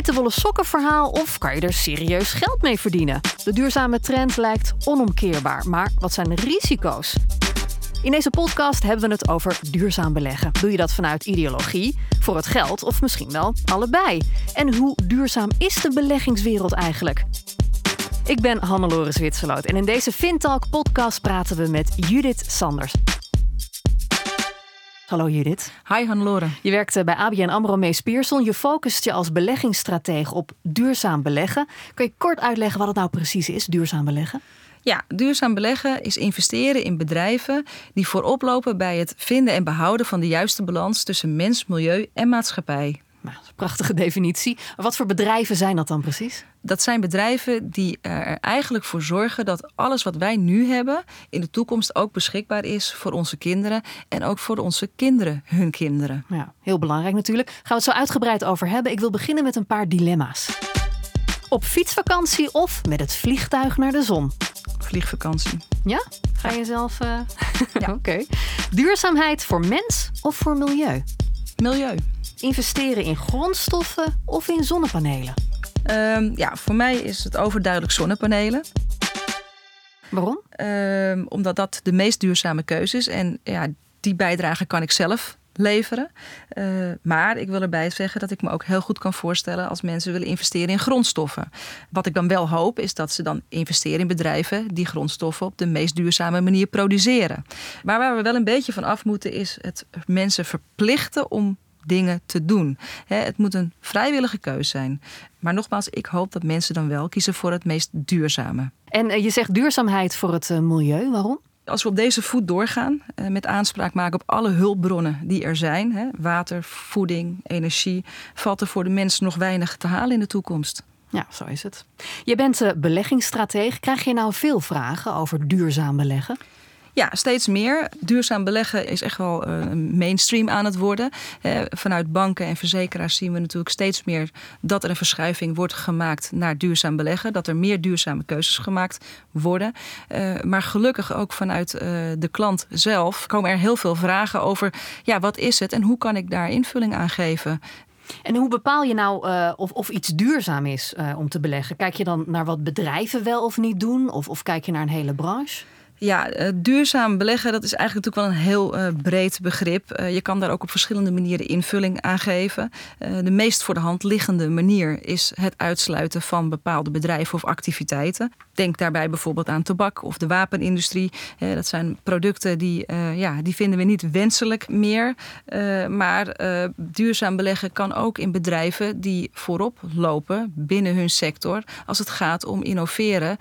geitenwolle sokken verhaal of kan je er serieus geld mee verdienen? De duurzame trend lijkt onomkeerbaar, maar wat zijn de risico's? In deze podcast hebben we het over duurzaam beleggen. Doe je dat vanuit ideologie, voor het geld of misschien wel allebei? En hoe duurzaam is de beleggingswereld eigenlijk? Ik ben Hannelore Zwitserloot en in deze FinTalk podcast praten we met Judith Sanders. Hallo Judith. Hi Hannelore. Je werkt bij ABN AMRO Mees Pierson. Je focust je als beleggingsstratege op duurzaam beleggen. Kun je kort uitleggen wat het nou precies is, duurzaam beleggen? Ja, duurzaam beleggen is investeren in bedrijven die voorop lopen bij het vinden en behouden van de juiste balans tussen mens, milieu en maatschappij. Nou, dat is een prachtige definitie. Wat voor bedrijven zijn dat dan precies? Dat zijn bedrijven die er eigenlijk voor zorgen dat alles wat wij nu hebben in de toekomst ook beschikbaar is voor onze kinderen en ook voor onze kinderen, hun kinderen. Ja, heel belangrijk natuurlijk. Gaan we het zo uitgebreid over hebben. Ik wil beginnen met een paar dilemma's. Op fietsvakantie of met het vliegtuig naar de zon? Vliegvakantie. Ja? Ga je zelf. Uh... ja, oké. Duurzaamheid voor mens of voor milieu? Milieu. Investeren in grondstoffen of in zonnepanelen? Um, ja, voor mij is het overduidelijk zonnepanelen. Waarom? Um, omdat dat de meest duurzame keuze is. En ja, die bijdrage kan ik zelf leveren. Uh, maar ik wil erbij zeggen dat ik me ook heel goed kan voorstellen als mensen willen investeren in grondstoffen. Wat ik dan wel hoop is dat ze dan investeren in bedrijven die grondstoffen op de meest duurzame manier produceren. Maar waar we wel een beetje van af moeten is het mensen verplichten om dingen te doen. het moet een vrijwillige keuze zijn. Maar nogmaals, ik hoop dat mensen dan wel kiezen voor het meest duurzame. En eh, je zegt duurzaamheid voor het eh, milieu. Waarom? Als we op deze voet doorgaan, eh, met aanspraak maken op alle hulpbronnen die er zijn, water, voeding, energie, valt er voor de mens nog weinig te halen in de toekomst. Ja, zo is het. Je bent beleggingsstratege. Krijg je nou veel vragen over duurzaam beleggen? Ja, steeds meer. Duurzaam beleggen is echt wel uh, mainstream aan het worden. Uh, vanuit banken en verzekeraars zien we natuurlijk steeds meer dat er een verschuiving wordt gemaakt naar duurzaam beleggen. Dat er meer duurzame keuzes gemaakt worden. Uh, maar gelukkig ook vanuit de klant zelf komen er heel veel vragen over: ja, wat is het en hoe kan ik daar invulling aan geven? En hoe bepaal je nou of, of iets duurzaam is om te beleggen? Kijk je dan naar wat bedrijven wel of niet doen? Of, of kijk je naar een hele branche? Ja, uh, duurzaam beleggen, dat is eigenlijk natuurlijk wel een heel uh, breed begrip. Uh, je kan daar ook op verschillende manieren invulling aan geven. de meest voor de hand liggende manier is het uitsluiten van bepaalde bedrijven of activiteiten. Denk daarbij bijvoorbeeld aan tabak of de wapenindustrie. dat zijn producten die, ja, die vinden we niet wenselijk meer. maar duurzaam beleggen kan ook in bedrijven die voorop lopen binnen hun sector. Als het gaat om innoveren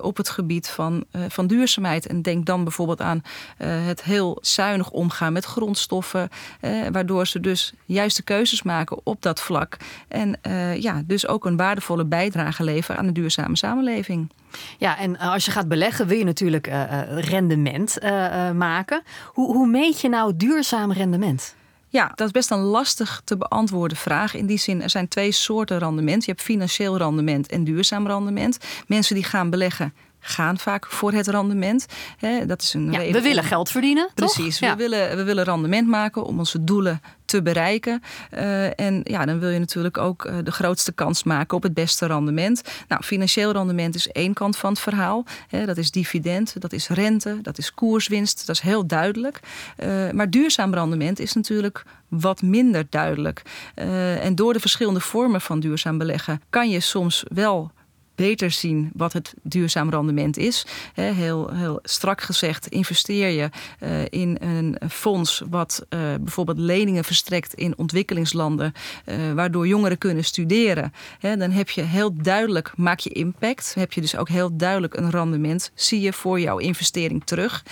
op het gebied van, van duurzaamheid. En denk dan bijvoorbeeld aan uh, het heel zuinig omgaan met grondstoffen. Uh, waardoor ze dus juiste keuzes maken op dat vlak. En uh, ja, dus ook een waardevolle bijdrage leveren aan een duurzame samenleving. Ja, en als je gaat beleggen wil je natuurlijk rendement maken. Hoe, hoe meet je nou duurzaam rendement? Ja, dat is best een lastig te beantwoorden vraag. In die zin, er zijn twee soorten rendement. Je hebt financieel rendement en duurzaam rendement. Mensen die gaan beleggen gaan vaak voor het rendement. dat is een ja, we willen geld verdienen. Precies, we, willen, we willen rendement maken om onze doelen te bereiken. Uh, en ja, dan wil je natuurlijk ook uh, de grootste kans maken op het beste rendement. Nou, financieel rendement is één kant van het verhaal. Dat is dividend, dat is rente, dat is koerswinst. Dat is heel duidelijk. Uh, maar duurzaam rendement is natuurlijk wat minder duidelijk. en door de verschillende vormen van duurzaam beleggen kan je soms wel beter zien wat het duurzaam rendement is. Heel, heel strak gezegd, investeer je eh, in een fonds wat eh, bijvoorbeeld leningen verstrekt in ontwikkelingslanden, eh, waardoor jongeren kunnen studeren. Dan heb je heel duidelijk, maak je impact. Heb je dus ook heel duidelijk een rendement, zie je voor jouw investering terug.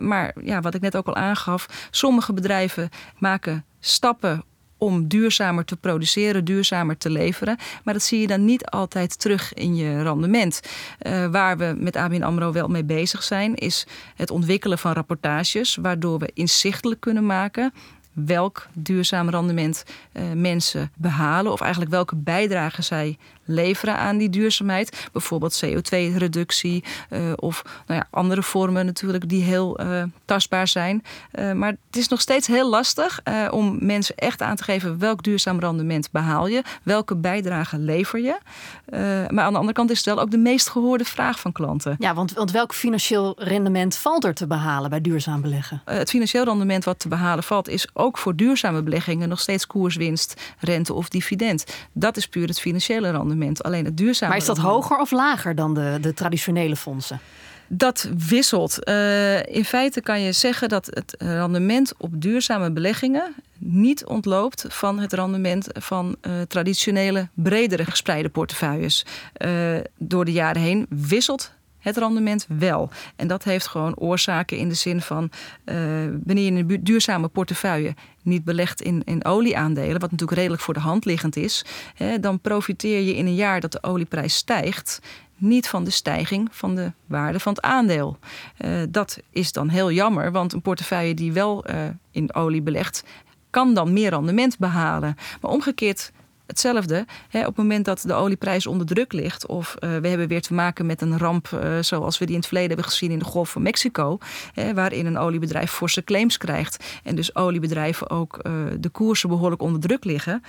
Maar ja, wat ik net ook al aangaf, sommige bedrijven maken stappen om duurzamer te produceren, duurzamer te leveren. Maar dat zie je dan niet altijd terug in je rendement. Uh, waar we met ABN AMRO wel mee bezig zijn, is het ontwikkelen van rapportages... waardoor we inzichtelijk kunnen maken welk duurzaam rendement uh, mensen behalen... of eigenlijk welke bijdrage zij leveren aan die duurzaamheid. Bijvoorbeeld CO2-reductie of nou ja, andere vormen natuurlijk die heel tastbaar zijn. maar het is nog steeds heel lastig om mensen echt aan te geven welk duurzaam rendement behaal je, welke bijdrage lever je. maar aan de andere kant is het wel ook de meest gehoorde vraag van klanten. Ja, want, want welk financieel rendement valt er te behalen bij duurzaam beleggen? het financieel rendement wat te behalen valt, is ook voor duurzame beleggingen nog steeds koerswinst, rente of dividend. Dat is puur het financiële rendement. Alleen het duurzame. Maar is dat hoger of lager dan de, de traditionele fondsen? Dat wisselt. Uh, in feite kan je zeggen dat het rendement op duurzame beleggingen niet ontloopt van het rendement van uh, traditionele, bredere gespreide portefeuilles. Uh, door de jaren heen wisselt het rendement wel. En dat heeft gewoon oorzaken in de zin van uh, wanneer je een duurzame portefeuille niet belegt in, in olieaandelen, wat natuurlijk redelijk voor de hand liggend is, hè, dan profiteer je in een jaar dat de olieprijs stijgt niet van de stijging van de waarde van het aandeel. Uh, dat is dan heel jammer, want een portefeuille die wel uh, in olie belegt, kan dan meer rendement behalen. Maar omgekeerd hetzelfde. Hè, op het moment dat de olieprijs onder druk ligt, of uh, we hebben weer te maken met een ramp uh, zoals we die in het verleden hebben gezien in de Golf van Mexico, hè, waarin een oliebedrijf forse claims krijgt en dus oliebedrijven ook uh, de koersen behoorlijk onder druk liggen,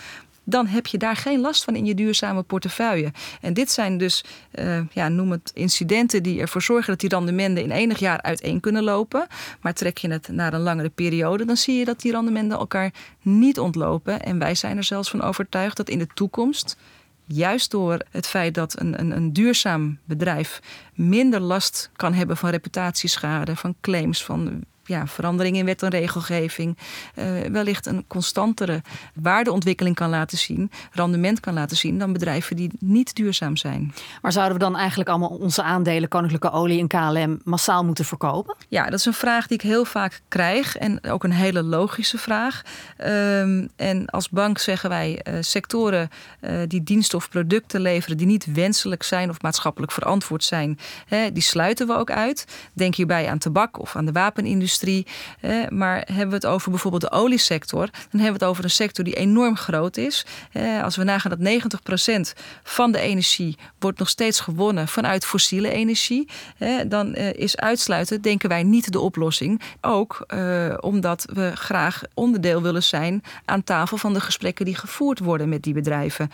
dan heb je daar geen last van in je duurzame portefeuille. En dit zijn dus, uh, ja, noem het incidenten die ervoor zorgen dat die rendementen in enig jaar uiteen kunnen lopen. Maar trek je het naar een langere periode, dan zie je dat die rendementen elkaar niet ontlopen. En wij zijn er zelfs van overtuigd dat in de toekomst juist door het feit dat een, een, een, duurzaam bedrijf minder last kan hebben van reputatieschade, van claims, van ja, verandering in wet en regelgeving, uh, wellicht een constantere waardeontwikkeling kan laten zien, rendement kan laten zien dan bedrijven die niet duurzaam zijn. Maar zouden we dan eigenlijk allemaal onze aandelen Koninklijke Olie en KLM massaal moeten verkopen? Ja, dat is een vraag die ik heel vaak krijg en ook een hele logische vraag. Um, en als bank zeggen wij uh, sectoren uh, die diensten of producten leveren die niet wenselijk zijn of maatschappelijk verantwoord zijn, hè, die sluiten we ook uit. Denk hierbij aan tabak of aan de wapenindustrie maar hebben we het over bijvoorbeeld de oliesector, dan hebben we het over een sector die enorm groot is. als we nagaan dat 90% van de energie wordt nog steeds gewonnen vanuit fossiele energie, dan eh, is uitsluiten, denken wij, niet de oplossing. Ook eh, omdat we graag onderdeel willen zijn aan tafel van de gesprekken die gevoerd worden met die bedrijven.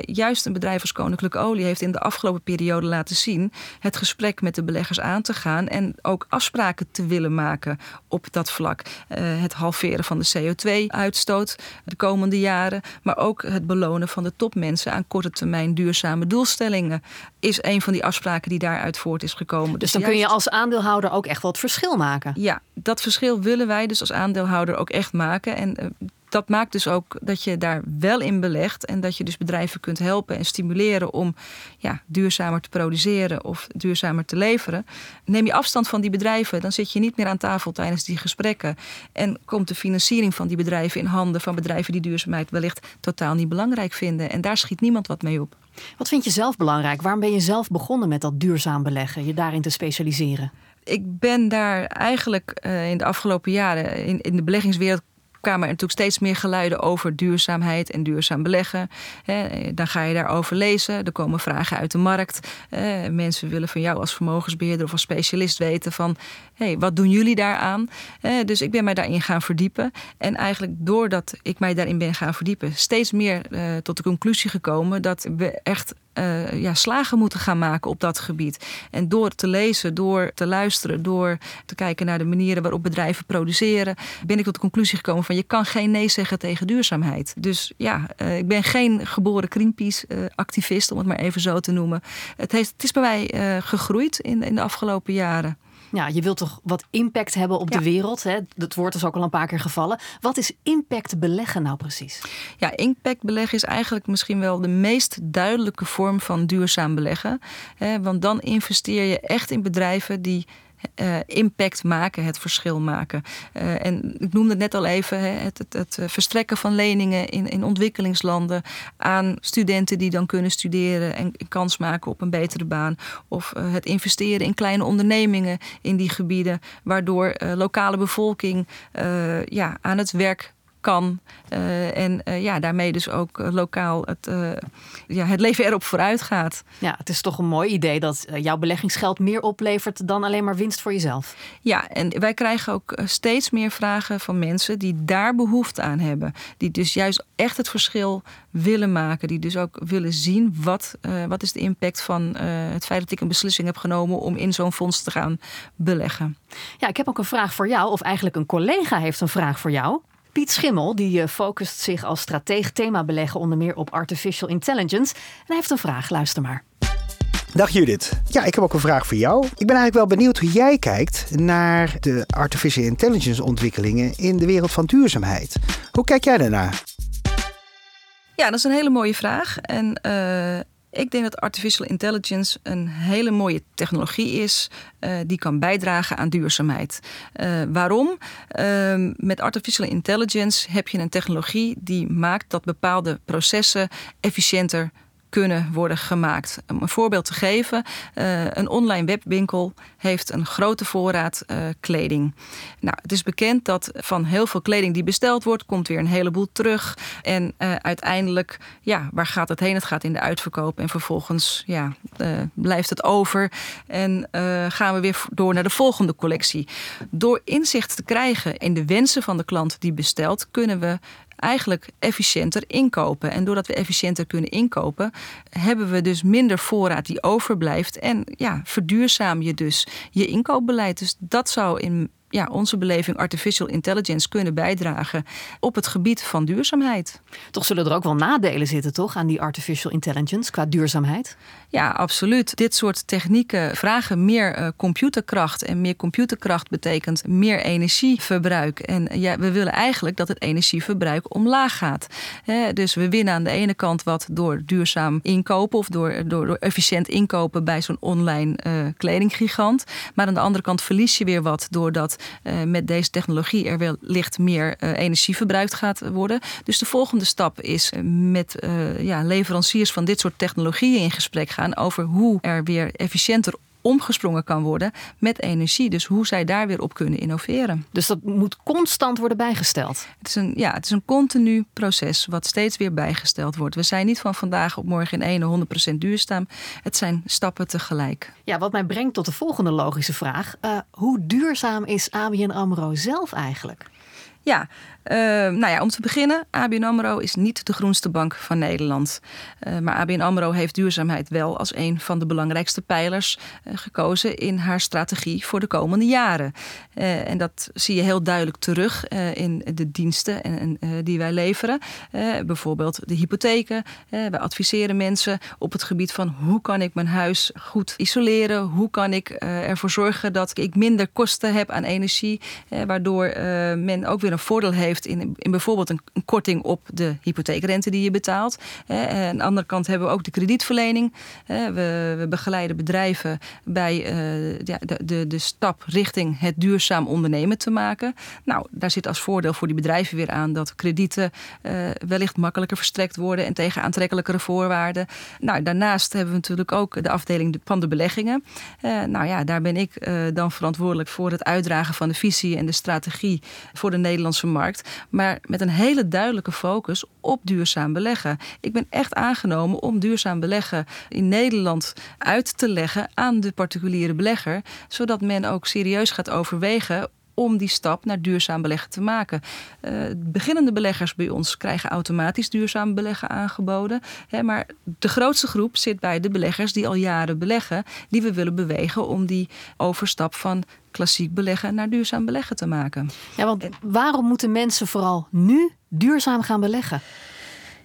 juist een bedrijf als Koninklijke Olie heeft in de afgelopen periode laten zien het gesprek met de beleggers aan te gaan en ook afspraken te willen maken op dat vlak. Uh, het halveren van de CO2-uitstoot de komende jaren, maar ook het belonen van de topmensen aan korte termijn duurzame doelstellingen is een van die afspraken die daaruit voort is gekomen. Dus, dus dan kun je als aandeelhouder ook echt het verschil maken. Ja, dat verschil willen wij dus als aandeelhouder ook echt maken. En uh, dat maakt dus ook dat je daar wel in belegt en dat je dus bedrijven kunt helpen en stimuleren om ja, duurzamer te produceren of duurzamer te leveren. Neem je afstand van die bedrijven, dan zit je niet meer aan tafel tijdens die gesprekken en komt de financiering van die bedrijven in handen van bedrijven die duurzaamheid wellicht totaal niet belangrijk vinden. En daar schiet niemand wat mee op. Wat vind je zelf belangrijk? Waarom ben je zelf begonnen met dat duurzaam beleggen, je daarin te specialiseren? Ik ben daar eigenlijk uh, in de afgelopen jaren in, in de beleggingswereld kwamen er natuurlijk steeds meer geluiden over duurzaamheid en duurzaam beleggen. dan ga je daarover lezen. Er komen vragen uit de markt. mensen willen van jou als vermogensbeheerder of als specialist weten van hey, wat doen jullie daaraan? dus ik ben mij daarin gaan verdiepen. En eigenlijk doordat ik mij daarin ben gaan verdiepen, steeds meer uh, tot de conclusie gekomen dat we echt uh, ja, slagen moeten gaan maken op dat gebied. En door te lezen, door te luisteren, door te kijken naar de manieren waarop bedrijven produceren, ben ik tot de conclusie gekomen van je kan geen nee zeggen tegen duurzaamheid. Dus ja, uh, ik ben geen geboren Greenpeace-activist, om het maar even zo te noemen. Het, heeft, het is bij mij gegroeid in, in de afgelopen jaren. Ja, je wilt toch wat impact hebben op de wereld. Hè? Dat woord is ook al een paar keer gevallen. Wat is impact beleggen nou precies? Ja, impact beleggen is eigenlijk misschien wel de meest duidelijke vorm van duurzaam beleggen. Hè? Want dan investeer je echt in bedrijven die uh, impact maken, het verschil maken. Uh, en ik noemde het net al even, hè, het, het, eh, verstrekken van leningen in, in ontwikkelingslanden aan studenten die dan kunnen studeren en kans maken op een betere baan. Of uh, het investeren in kleine ondernemingen in die gebieden, waardoor lokale bevolking ja, aan het werk kan. en ja, daarmee dus ook lokaal het, ja, het leven erop vooruit gaat. Ja, het is toch een mooi idee dat jouw beleggingsgeld meer oplevert dan alleen maar winst voor jezelf. Ja, en wij krijgen ook steeds meer vragen van mensen die daar behoefte aan hebben. Die dus juist echt het verschil willen maken. Die dus ook willen zien wat, wat is de impact van het feit dat ik een beslissing heb genomen om in zo'n fonds te gaan beleggen. Ja, ik heb ook een vraag voor jou, of eigenlijk een collega heeft een vraag voor jou. Piet Schimmel die eh, focust zich als strateeg thema beleggen onder meer op artificial intelligence. En hij heeft een vraag, luister maar. Dag Judith. Ja, ik heb ook een vraag voor jou. Ik ben eigenlijk wel benieuwd hoe jij kijkt naar de artificial intelligence ontwikkelingen in de wereld van duurzaamheid. Hoe kijk jij daarnaar? Ja, dat is een hele mooie vraag. En uh, ik denk dat artificial intelligence een hele mooie technologie is uh, die kan bijdragen aan duurzaamheid. Uh, waarom? Uh, met artificial intelligence heb je een technologie die maakt dat bepaalde processen efficiënter kunnen worden gemaakt. Om een voorbeeld te geven, uh, een online webwinkel heeft een grote voorraad uh, kleding. Nou, het is bekend dat van heel veel kleding die besteld wordt, komt weer een heleboel terug. En uh, uiteindelijk, ja, waar gaat het heen? Het gaat in de uitverkoop en vervolgens ja, blijft het over. En gaan we weer door naar de volgende collectie. Door inzicht te krijgen in de wensen van de klant die bestelt, kunnen we eigenlijk efficiënter inkopen. En doordat we efficiënter kunnen inkopen, hebben we dus minder voorraad die overblijft. En ja, verduurzaam je dus je inkoopbeleid. Dus dat zou in ja, onze beleving artificial intelligence kunnen bijdragen op het gebied van duurzaamheid. Toch zullen er ook wel nadelen zitten, toch, aan die artificial intelligence qua duurzaamheid? Ja, absoluut. Dit soort technieken vragen meer uh, computerkracht. En meer computerkracht betekent meer energieverbruik. En ja, we willen eigenlijk dat het energieverbruik omlaag gaat. dus we winnen aan de ene kant wat door duurzaam inkopen of door, door, door efficiënt inkopen bij zo'n online uh, kledinggigant. Maar aan de andere kant verlies je weer wat doordat uh, met deze technologie er wellicht meer uh, energie verbruikt gaat worden. Dus de volgende stap is met ja, leveranciers van dit soort technologieën in gesprek gaan over hoe er weer efficiënter omgesprongen kan worden met energie. Dus hoe zij daar weer op kunnen innoveren. Dus dat moet constant worden bijgesteld. Het is een, ja, het is een continu proces wat steeds weer bijgesteld wordt. We zijn niet van vandaag op morgen in ene 100% duurzaam. Het zijn stappen tegelijk. Ja, wat mij brengt tot de volgende logische vraag. Uh, hoe duurzaam is ABN AMRO zelf eigenlijk? Ja, uh, nou ja, om te beginnen, ABN AMRO is niet de groenste bank van Nederland. Uh, maar ABN AMRO heeft duurzaamheid wel als een van de belangrijkste pijlers uh, gekozen in haar strategie voor de komende jaren. en dat zie je heel duidelijk terug in de diensten en, die wij leveren. bijvoorbeeld de hypotheken. wij adviseren mensen op het gebied van hoe kan ik mijn huis goed isoleren? Hoe kan ik ervoor zorgen dat ik minder kosten heb aan energie? waardoor men ook weer een voordeel heeft heeft in, in bijvoorbeeld een, korting op de hypotheekrente die je betaalt. En aan de andere kant hebben we ook de kredietverlening. We, we begeleiden bedrijven bij eh, ja, de, de, de stap richting het duurzaam ondernemen te maken. Nou, daar zit als voordeel voor die bedrijven weer aan dat kredieten uh, wellicht makkelijker verstrekt worden en tegen aantrekkelijkere voorwaarden. Nou, daarnaast hebben we natuurlijk ook de afdeling van de beleggingen. Nou ja, daar ben ik dan verantwoordelijk voor het uitdragen van de visie en de strategie voor de Nederlandse markt. Maar met een hele duidelijke focus op duurzaam beleggen. Ik ben echt aangenomen om duurzaam beleggen in Nederland uit te leggen aan de particuliere belegger. Zodat men ook serieus gaat overwegen om die stap naar duurzaam beleggen te maken. Uh, beginnende beleggers bij ons krijgen automatisch duurzaam beleggen aangeboden. Hè, maar de grootste groep zit bij de beleggers die al jaren beleggen, die we willen bewegen om die overstap van klassiek beleggen naar duurzaam beleggen te maken. Ja, want waarom moeten mensen vooral nu duurzaam gaan beleggen?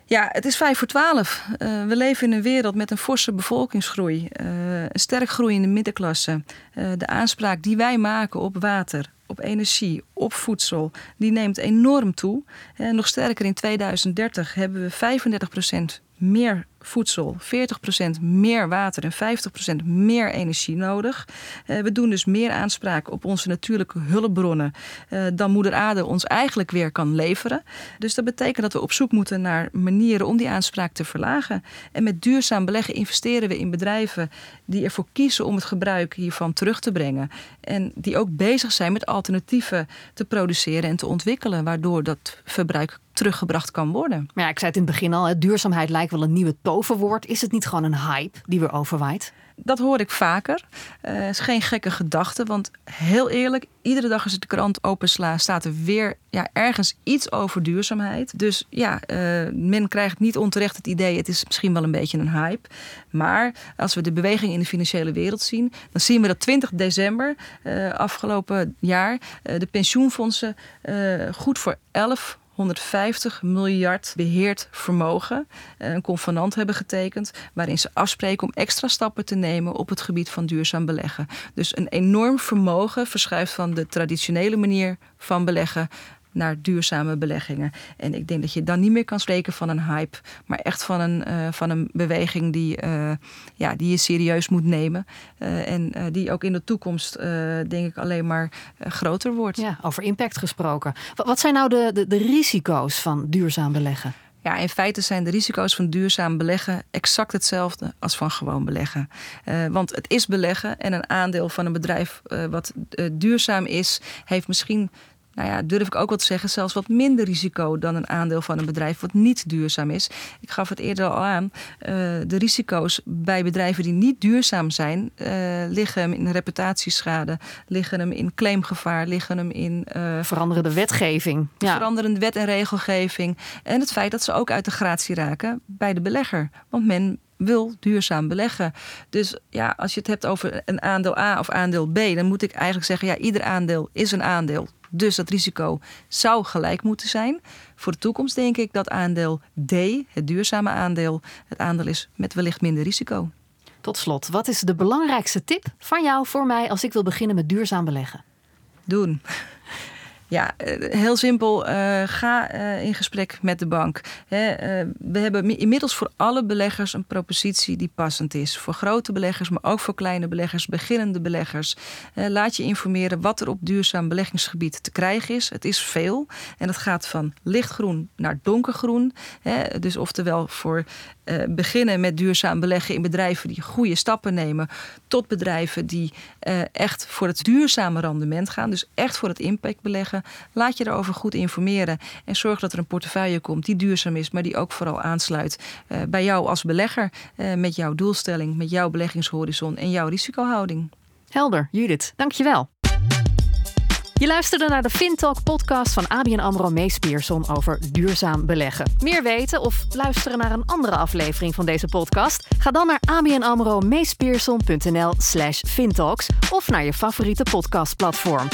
Ja, het is vijf voor twaalf. Uh, we leven in een wereld met een forse bevolkingsgroei, uh, een sterk groeiende middenklasse. Uh, de aanspraak die wij maken op water, op energie, op voedsel, die neemt enorm toe. En nog sterker, in 2030 hebben we 35% meer voedsel 40% meer water en 50% meer energie nodig. Uh, we doen dus meer aanspraak op onze natuurlijke hulpbronnen uh, dan Moeder Aarde ons eigenlijk weer kan leveren. Dus dat betekent dat we op zoek moeten naar manieren om die aanspraak te verlagen. En met duurzaam beleggen investeren we in bedrijven die ervoor kiezen om het gebruik hiervan terug te brengen. En die ook bezig zijn met alternatieven te produceren en te ontwikkelen, waardoor dat verbruik teruggebracht kan worden. Ja, ik zei het in het begin al, duurzaamheid lijkt wel een nieuwe Is het niet gewoon een hype die weer overwaait? Dat hoor ik vaker. Het uh, is geen gekke gedachte, want heel eerlijk, iedere dag als ik de krant opensla, staat er weer ja, ergens iets over duurzaamheid. Dus ja, uh, men krijgt niet onterecht het idee, het is misschien wel een beetje een hype. Maar als we de beweging in de financiële wereld zien, dan zien we dat 20 december uh, afgelopen jaar de pensioenfondsen goed voor 11 150 miljard beheerd vermogen eh, een convenant hebben getekend waarin ze afspreken om extra stappen te nemen op het gebied van duurzaam beleggen. Dus een enorm vermogen verschuift van de traditionele manier van beleggen naar duurzame beleggingen. En ik denk dat je dan niet meer kan spreken van een hype, maar echt van een, uh, van een beweging die, uh, ja, die je serieus moet nemen. Uh, en die ook in de toekomst, denk ik, alleen maar groter wordt. Ja, over impact gesproken. Wat, zijn nou de, de, de risico's van duurzaam beleggen? Ja, in feite zijn de risico's van duurzaam beleggen exact hetzelfde als van gewoon beleggen. Uh, want het is beleggen en een aandeel van een bedrijf uh, wat uh, duurzaam is, heeft misschien nou ja, durf ik ook wel te zeggen, zelfs wat minder risico dan een aandeel van een bedrijf wat niet duurzaam is. Ik gaf het eerder al aan. Uh, de risico's bij bedrijven die niet duurzaam zijn, uh, liggen hem in reputatieschade, liggen hem in claimgevaar, liggen hem in. Uh, veranderende wetgeving. Ja. Veranderende wet en regelgeving. En het feit dat ze ook uit de gratie raken bij de belegger. Want men wil duurzaam beleggen. Dus ja, als je het hebt over een aandeel A of aandeel B, dan moet ik eigenlijk zeggen: ja, ieder aandeel is een aandeel. Dus dat risico zou gelijk moeten zijn. Voor de toekomst denk ik dat aandeel D, het duurzame aandeel, het aandeel is met wellicht minder risico. Tot slot, wat is de belangrijkste tip van jou voor mij als ik wil beginnen met duurzaam beleggen? Doen. Ja, heel simpel. Uh, ga uh, in gesprek met de bank. We hebben inmiddels voor alle beleggers een propositie die passend is. Voor grote beleggers, maar ook voor kleine beleggers, beginnende beleggers. laat je informeren wat er op duurzaam beleggingsgebied te krijgen is. Het is veel en het gaat van lichtgroen naar donkergroen. Dus oftewel voor beginnen met duurzaam beleggen in bedrijven die goede stappen nemen, tot bedrijven die echt voor het duurzame rendement gaan. Dus echt voor het impact beleggen. Laat je erover goed informeren en zorg dat er een portefeuille komt die duurzaam is, maar die ook vooral aansluit uh, bij jou als belegger met jouw doelstelling, met jouw beleggingshorizon en jouw risicohouding. Helder, Judith, dankjewel. Je luisterde naar de FinTalk podcast van ABN AMRO Mees Pierson over duurzaam beleggen. Meer weten of luisteren naar een andere aflevering van deze podcast? Ga dan naar abnamro slash fintalks of naar je favoriete podcastplatform.